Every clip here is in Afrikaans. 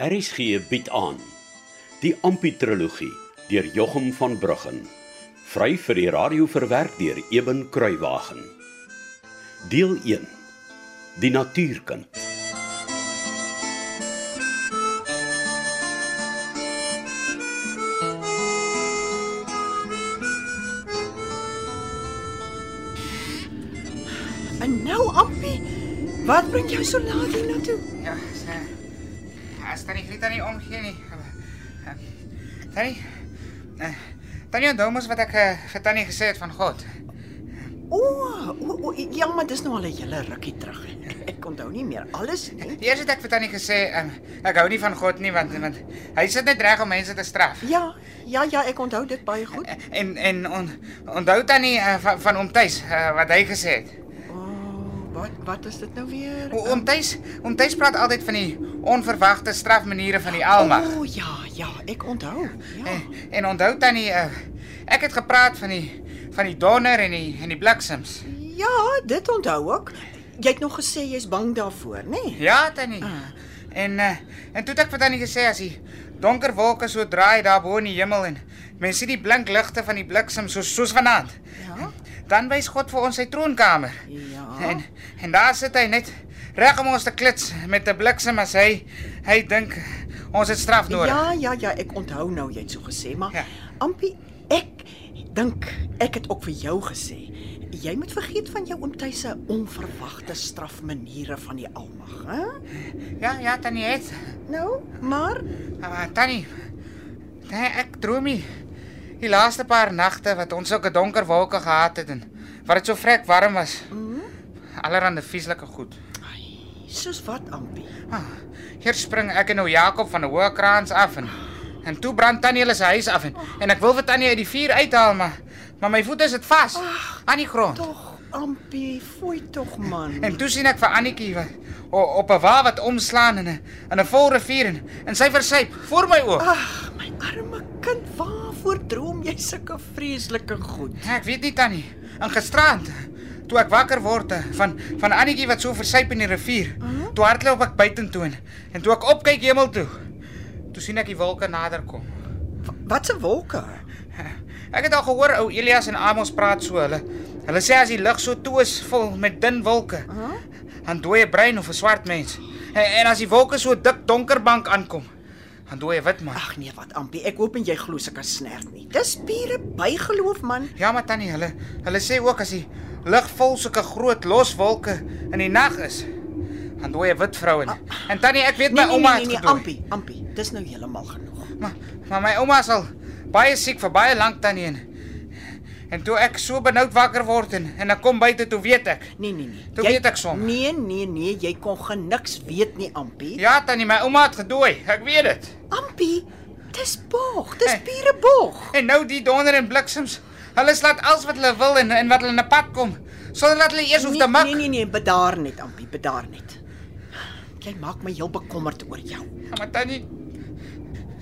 RSG bied aan die Amputrologie deur Jochum van Bruggen. Vry vir die radio verwerk deur Eben Kruiwagen. Deel 1. Die natuurkind. En nou, Appie, wat bring jou so laat hier na toe? Ja, sê. As tannie Grieta nie omgee nie. Tannie. eh, Tannie onthou mos wat ek eh, vir tannie gesê het van God. O, o, o, ja, maar dis nou al 'n hele rukkie terug. Ek onthou nie meer alles nie. Eers het ek vir tannie gesê, um, ek hou nie van God nie want want hy sit net reg om mense te straf. Ja, ja, ja, ek onthou dit baie goed. En en on, onthou tannie uh, van, van oom Tuis uh, wat hy gesê het. Wat wat is dit nou weer? O- Oom Tuis, oom Tuis praat altyd van die onverwagte strafmaniere van die Almag. O, ja, ja, ek onthou. Ja. En, en onthou tannie, uh, ek het gepraat van die van die donder en die en die bliksems. Ja, dit onthou ek. Jy het nog gesê jy's bang daarvoor, nê? Nee? Ja, tannie. En uh, en toe het ek vir tannie gesê as die donker wolke so draai daar bo in die hemel en mens sien die blink ligte van die bliksem soos soos vanaand. Ja. Dan wys God vir ons sy troonkamer. Ja. En en daar sit hy net reg om ons te klits met 'n bliksem as hy hy dink ons het straf nodig. Ja, ja, ja, ek onthou nou jy het so gesê, maar Ja. Ampie, ek dink ek het ook vir jou gesê. Jy moet vergeet van jou oom Tuis se onverwagte strafmaniere van die Almag, hè? ja, ja tannie het. Nou, maar Maar tannie, nee, ek droom nie. Die laaste paar nagte wat ons sulke donker wolke gehad het en wat dit so vrek warm was. mm, Allerhande vieslike goed. soos wat Ampie? Ah, hier spring ek en nou Jakob van 'n hoë kraans af en en toe brand tannie hulle se huis af en en ek wil vir tannie uit die vuur uithaal maar maar my voete sit vas aan die grond. Tog, Ampie, fooi tog man. En toe sien ek vir Annetjie wat op 'n wa wat omslaan in 'n in 'n vol rivier en, en sy versuip voor my oë. Ag, my arme kind, waarvoor droom jy sulke vreeslike goed? Ek weet nie tannie. En gisterand toe ek wakker word eh, van van Annetjie wat so versuip in die rivier. Toe hardloop ek buitentoe en, en toe ek opkyk hemel toe, toe sien ek die wolke nader kom. Wat 'n wolke? Ek het al gehoor ou Elias en Amos praat so hulle. Hulle sê as die lug so toe is vol met dun wolke, Huh? dan dooie brein of 'n swart mens. En, en as die wolke so dik donker bank aankom, dan dooie wit man. Ag nee, wat Ampie, ek hoop en jy glo sulke snert nie. Dis pure bygeloof man. Ja, maar tannie, hulle hulle sê ook as die lug vol sulke groot los wolke in die nag is, dan dooie wit vroue. En tannie, ek weet my Nee nee ouma nee, nee, het nee gedooi. Ampie, Ampie, dis nou heeltemal genoeg. Maar maar my ouma is al baie siek vir baie lank tannie en en toe ek so benoud wakker word en en ek kom buite toe weet ek. Nee nee nee. Toe weet ek sommer. Nee nee nee, jy kon geniks weet nie, Ampie. Ja tannie, my ouma het gedooi. Ek weet dit. Ampie, dis bog, dis pure bog. En nou die donder en bliksems. Hulle slaat alles wat hulle wil en en wat hulle in 'n pad kom sonder dat hulle eers hoef te Nee mik. nee nee, nee bedaar net, Ampie, bedaar net. Jy maak my heel bekommerd oor jou. Ja, maar tannie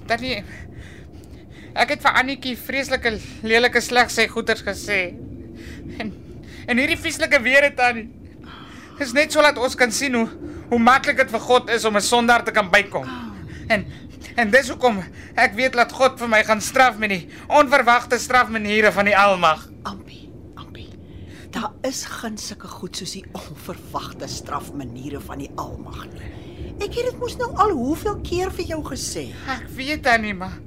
Tannie Ek het vir Annetjie vreeslike lelike sleg sê goeters gesê. En en hierdie vieslike weer het tannie. Dis net sodat ons kan sien hoe hoe maklik dit vir God is om 'n sondaar te kan bykom. En en dis hoekom ek weet dat God vir my gaan straf met die onverwagte strafmaniere van die Almag. Ampie, Ampie. Daar is geen sulke goed soos die onverwagte strafmaniere van die Almag nie. Ek het dit mos nou al hoeveel keer vir jou gesê. Ek weet tannie maar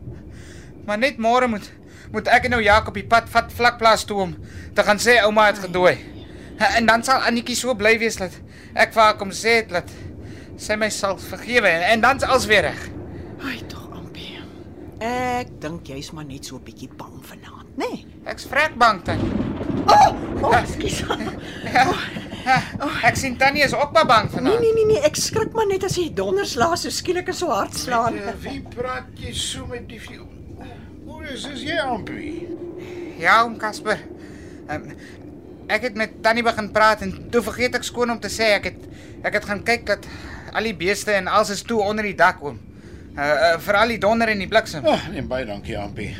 maar net môre moet moet ek en nou Jakob die pad vat vlakplaas toe om te gaan sê ouma het gedooi. En dan sal Annetjie so bly wees dat ek vir haar kom sê het dat sy my sal vergewe en, en dan's alles weer reg. Ai tog, Ampie. Ek dink jy's maar net so 'n bietjie bang vanaand, nê? Nee? Ek's vrek bang tannie. Oh, oh, ekskuus. Ja, ja, ek sien tannie is ook maar bang Nee vanaand. nee nee nee, ek skrik maar net as jy donderslaa so skielik en so hard slaan. Uh, wie praat jy so met die? Hoe is dit jy ampie? Ja, oom Casper. Um, ek het met tannie begin praat en toe vergeet ek skoon om te sê ek het ek het gaan kyk dat al die beeste en alles is toe onder die dak oom. Uh, uh veral die donder en die bliksem. Ag, nee baie dankie ampie.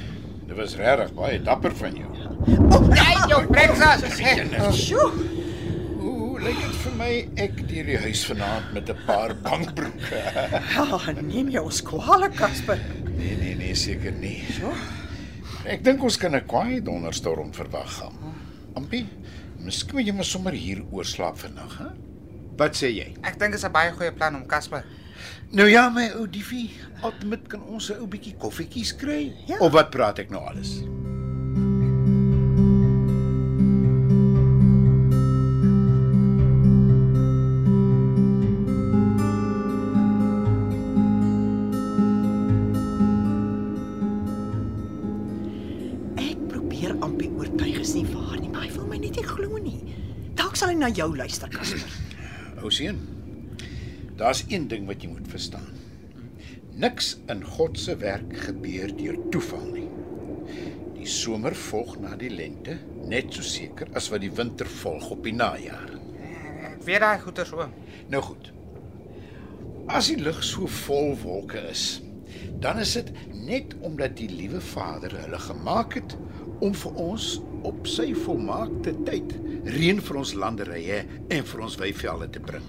Dit was regtig baie dapper van jou. Jy jou breksas. Sjoe. Hoe, hoe lyk dit vir my ek deur die huis vanaand met 'n paar bankbroeke. Ja, neem jy ons kwaliek, Casper. Nee, nee, nee, seker nie. Ek dink ons kan 'n kwaai donderstorm verwag gaan. Ampie, miskien moet jy maar sommer hier oorslaap vannag, hè? Wat sê jy? Ek dink dit is 'n baie goeie plan om Casper. Nou ja, my ou diefie, altyd kan ons 'n ou bietjie koffietjies kry. Ja. Of wat praat ek nou alles? Ek na jou luister, Casper. Ou seun, daar's een ding wat jy moet verstaan. Niks in God se werk gebeur deur toeval nie. Die somer volg na die lente, net so seker as wat die winter volg op die najaar. Ek weet daai goeie so. Nou goed. As die lug so vol wolke is, dan is dit net omdat die liewe Vader hulle gemaak het om vir ons op sy volmaakte tyd reën vir ons landerye en vir ons weivelde te bring.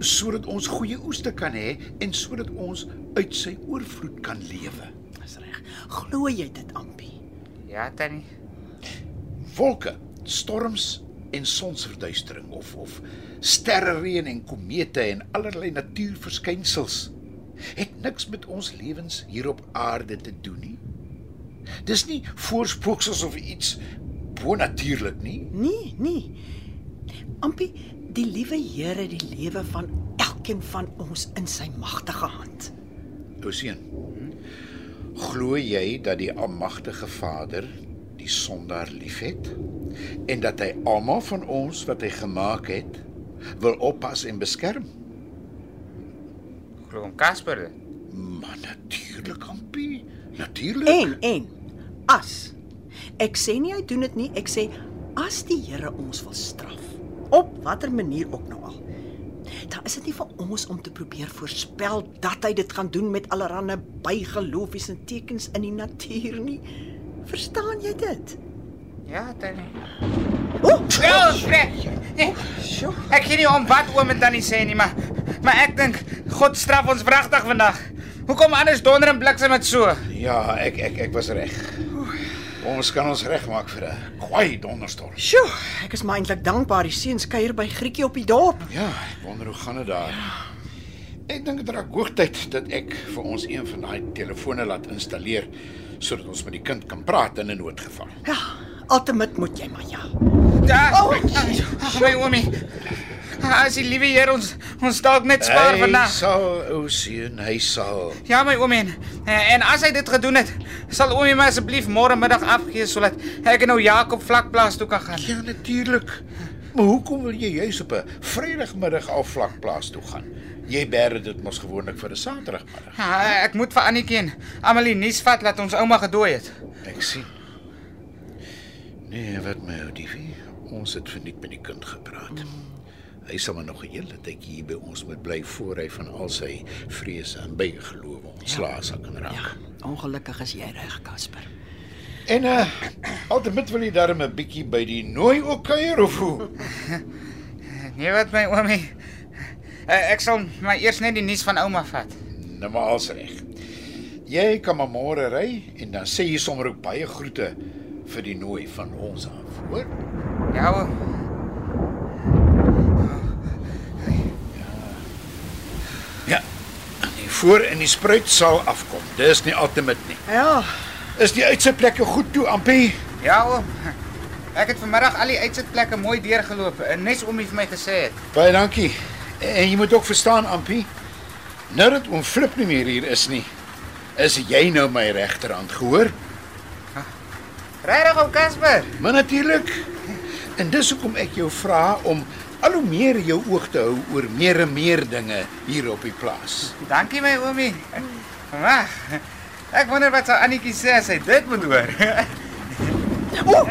Sodat ons goeie oes te kan hê en sodat ons uit sy oorvloed kan lewe. Dis reg. Glo jy dit, Ampie? Ja, Tannie. Wolke, storms en sonsverduistering of of sterrereën en komete en allerlei natuurverskynsels het niks met ons lewens hier op aarde te doen nie. Dis nie voorspooksels of iets bonatuurlik nie. Nee, nee. Ampie, die liewe Here die lewe van elkeen van ons in sy magtige hand. Ou seun. Glo jy dat die almagtige Vader die sondaar liefhet en dat hy almal van ons wat hy gemaak het wil oppas en beskerm? Glo om Casper. Maar natuurlik, Ampie. Natuurlik. En en as ek sê nie hy doen dit nie, ek sê as die Here ons wil straf op watter manier ook nou al. Dan is dit nie vir ons om te probeer voorspel dat hy dit gaan doen met allerlei bygeloofies en tekens in die natuur nie. Verstaan jy dit? Ja, Tannie. O, Ja, reg. sjoe. Ek weet nie om wat oom en Tannie sê nie, maar maar ek dink God straf ons wragtig vandag. Hoekom anders donder en bliksem dit so? Ja, ek ek ek was reg. Ons kan ons regmaak vir 'n kwaai donderstorm. Sjoe, ek is maar eintlik dankbaar die seuns kuier by Grietjie op die dorp. Ja, ek wonder hoe gaan dit daar. Ek dink dit raak hoogtyd dat ek vir ons een van daai telefone laat installeer sodat ons met die kind kan praat in 'n noodgeval. Ja, altemit moet jy maar ja. Ja. Oh, Oh, my oomie. As die liewe Heer ons ons dalk net spaar Hy vandag. sal, o seun, hy sal. Ja, my oomie. En, en as hy dit gedoen het, sal oomie my asseblief môre middag afgee sodat ek nou Jakob vlakplaas toe kan gaan. Ja, natuurlik. Maar hoekom wil jy juis op 'n Vrydagmiddag al vlakplaas toe gaan? Jy bære dit mos gewoonlik vir 'n Saterdagmiddag. Ja, ek moet vir Annetjie en Amelie nuus vat dat ons ouma gedooi het. Ek sien. Nee, wat my ou diefie, ons het verniet met die kind gepraat. Hy sal maar nog 'n hele tyd hier by ons moet bly voor hy van al sy vrese en bygelowe ontslae sal kan raak. Ja, ongelukkig is jy reg, Casper. En uh altyd wil jy darm 'n bietjie by die nooi ook kuier of hoe? Nee, wat my oomie. Eh, Ek sal maar eers net die nuus van ouma vat. Nou maar als reg. Jy kan maar môre ry en dan sê jy sommer ook baie groete vir die nooi van ons af, hoor? Ja, oom. Ja. Die voor en die spruit sal afkom. Dis nie altyd nie. Ja, Is die uitsitplekke goed toe, Ampie? Ja, oom. Ek het vanmiddag al die uitsitplekke mooi deurgeloop. En Nes oomie vir my gesê het. Baie dankie. En jy moet ook verstaan, Ampie, nou dat oom Flip nie meer hier is nie, is jy nou my regterhand, gehoor? Regtig ou Casper? Maar natuurlik. En dis hoekom ek jou vra om al hoe meer jou oog te hou oor meer en meer dinge hier op die plaas. Dankie my oomie. Wag. Ek wonder wat sou Annetjie sê as sy dit moet hoor. Oh,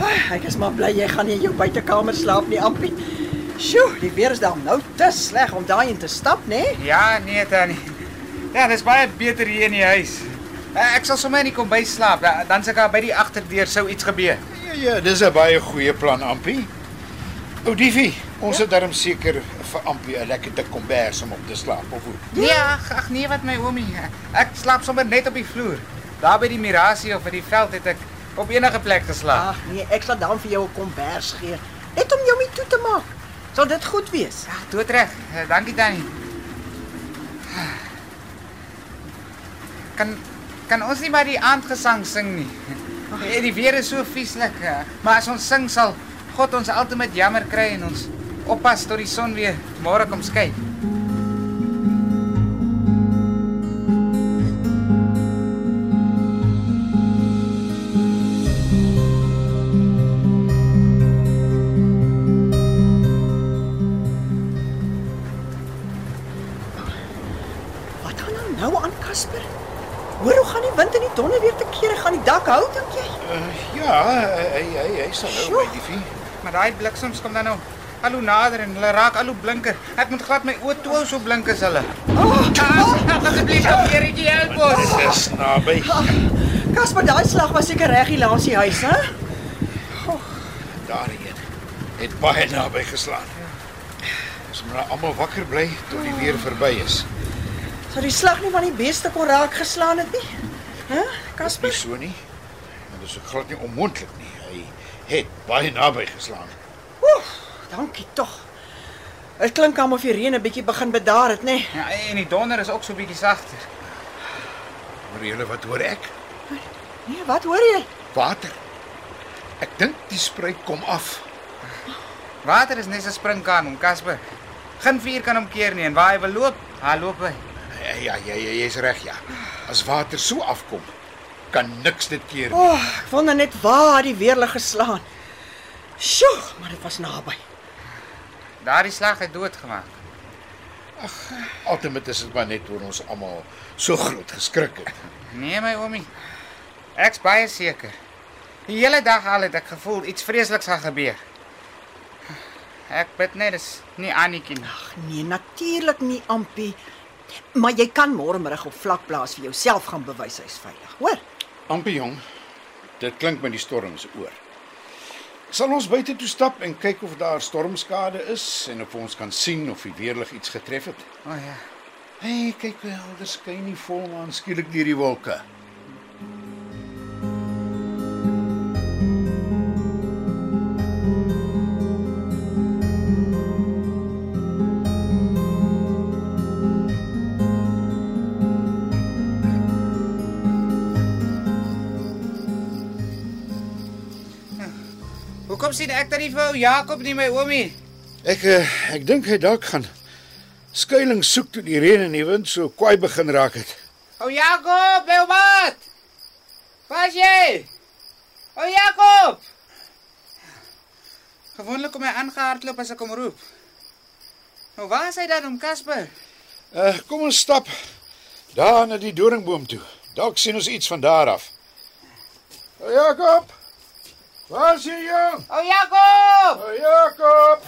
Ai, ek is maar bly jy gaan nie in jou buitekamer slaap nie, Ampie. Sjoe, die weer is dan nou te sleg om daarin te stap, né? Nee? ja, nee tannie. Ja, dis baie beter hier in die huis. Eh, Ek sal sommer in die kombuis slaap. Da- Dan se ek by die agterdeur sou iets gebeur. Ja ja, dis 'n baie goeie plan, Ampie. Ou Diefie, ons het darm seker vir Ampie 'n lekker dik kombers om op te slaap of hoe? Nee, ag, ag nee wat my oomie. Ek slaap sommer net op die vloer. Daar by die Mirasie of by die veld het ek op enige plek geslaap. Ag nee, ek sal dan vir jou 'n kombers gee, net om jou mee toe te maak. Sal dit goed wees? Ag, doodreg. Eh, Dankie Tannie. Kan kan ons nie maar die aandgesang sing nie? Eh, Die weer is so vieslik, eh, maar as ons sing sal God ons altyd met jammer kry en ons oppas tot die son weer môre kom skyn. Ja, hy hy hy sal nou Sjoe. by Diefie. Maar daai bliksems kom dan nou al hoe nader en hulle raak al hoe blinker. Ek moet glad my oë toe hou so blink is hulle. Oh, Ah, Asseblief, Geretjie, help ons. Dit is naby. Casper, daai slag was seker reg hier langs die huis, hè? Daar een. Het baie naby geslaan. Ons moet nou almal wakker bly tot die weer verby is. Sou die slag nie van die beeste kon raak geslaan het nie? Hè, Nie Casper? so nie. Is glad nie onmoontlik nie. Hy het baie naby geslaan. Oef, dankie tog. Dit klink almal of die reën 'n bietjie begin bedaar het, nê? Ja, en die donder is ook so bietjie sagter. Hoor julle wat hoor ek? Nee, wat hoor jy? Water. Ek dink die spruit kom af. Water is net 'n springkaan om Casper. Geen vuur kan hom keer nie en waar hy wil loop, hy loop hy. Ja, ja, ja, ja jy's reg ja. As water so afkom, kan niks dit keer O, nie. oh, ek wonder net waar die weerlig geslaan. Sjoe, maar dit was naby. Daardie slag het doodgemaak. Altyd is dit maar net oor ons almal so groot geskrik het. Nee my oomie. Ek's baie seker. Die hele dag al het ek gevoel iets vreesliks gaan gebeur. Ek bid net dis nie Annetjie nie. Ag nee, natuurlik nie, Ampie. Maar jy kan môre middag op vlakplaas vir jouself gaan bewys hy's veilig, hoor? Amper jong. Dit klink met die storm se oor. Sal ons buite toe stap en kyk of daar stormskade is en of ons kan sien of die weerlig iets getref het. O oh, ja. Hey, kyk hoe helder skyn die volmaan skielik deur die wolke. Sien ek dan nie vir ou Jakob nie my oomie? Ek uh, ek dink hy dalk gaan skuilings soek toe die reën en die wind so kwaai begin raak het. O Jakob, my maat. Waar's jy? O Jakob. Gewoonlik kom hy aangehardloop as ek hom roep. Nou waar is hy dan om Casper? Uh kom ons stap daar na die doringboom toe. Dalk sien ons iets van daar af. Hey Jakob. Waar is jy jong? O Jakob! Hey Jakob.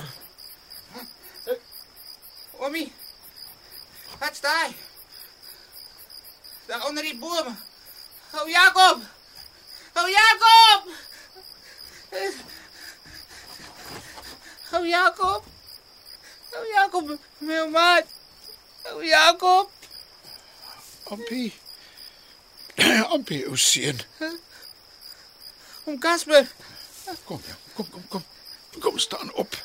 Oomie. Wat staan? Daar onder die boom. O Jakob! O Jakob! O Jakob! O Jakob, my maat. O Jakob! Ampie. Ampie, o seun. Om Casper. Kom, jong, kom, kom, kom. Kom staan op.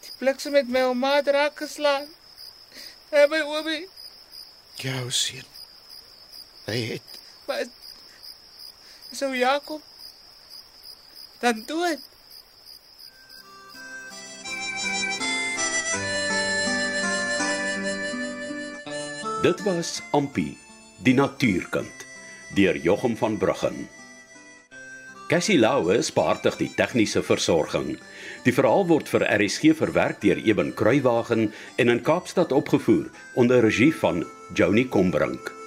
Die bliksem het my maat raak geslaan. En my oomie, Ja, seun. Hy het maar is ou Jakob dan dood. Dit was Ampi, die natuurkind, deur Jochum van Bruggen. Cassie Lauwe spaartig die tegniese versorging. Die verhaal word vir RSG verwerk deur Eben Kruiwagen en in Kaapstad opgevoer onder regie van Joni Combrink.